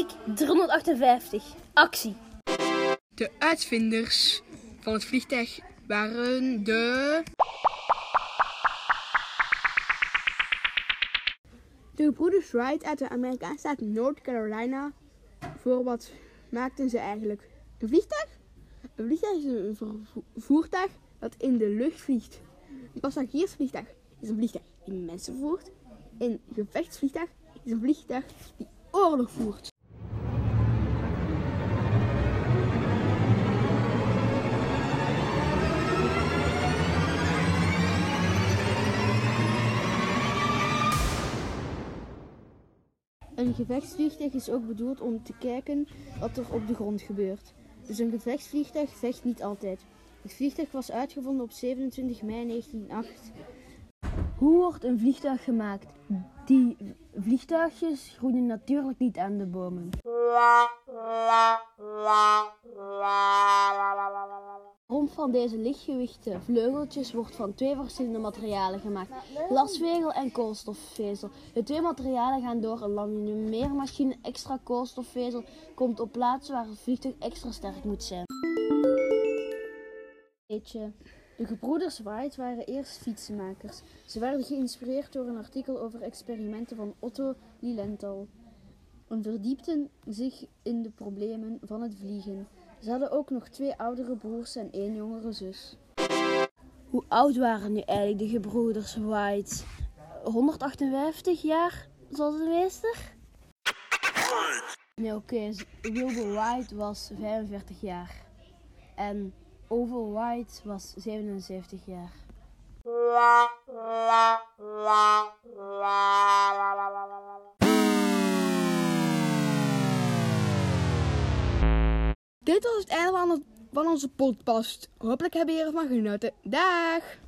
Take 358. Actie. De uitvinders van het vliegtuig waren de. De gebroeders Wright uit de Amerikaanse staat North Carolina. Voor wat maakten ze eigenlijk? Een vliegtuig? Een vliegtuig is een voertuig dat in de lucht vliegt. Een passagiersvliegtuig is een vliegtuig die mensen voert. Een gevechtsvliegtuig is een vliegtuig die oorlog voert. Een gevechtsvliegtuig is ook bedoeld om te kijken wat er op de grond gebeurt. Dus een gevechtsvliegtuig vecht niet altijd. Het vliegtuig was uitgevonden op 27 mei 1908. Hoe wordt een vliegtuig gemaakt? Die vliegtuigjes groeien natuurlijk niet aan de bomen. Van deze lichtgewichte vleugeltjes wordt van twee verschillende materialen gemaakt: glasvezel en koolstofvezel. De twee materialen gaan door een lamineermachine. Extra koolstofvezel komt op plaatsen waar het vliegtuig extra sterk moet zijn. De gebroeders Wright waren eerst fietsenmakers. Ze werden geïnspireerd door een artikel over experimenten van Otto Lilienthal en verdiepten zich in de problemen van het vliegen. Ze hadden ook nog twee oudere broers en één jongere zus. Hoe oud waren nu eigenlijk de gebroeders White? 158 jaar, zoals de meester? Nee, oké. Wilbur White was 45 jaar. En Oval White was 77 jaar. Dit was het einde van, onze podcast. Hopelijk hebben jullie ervan genoten. Dag!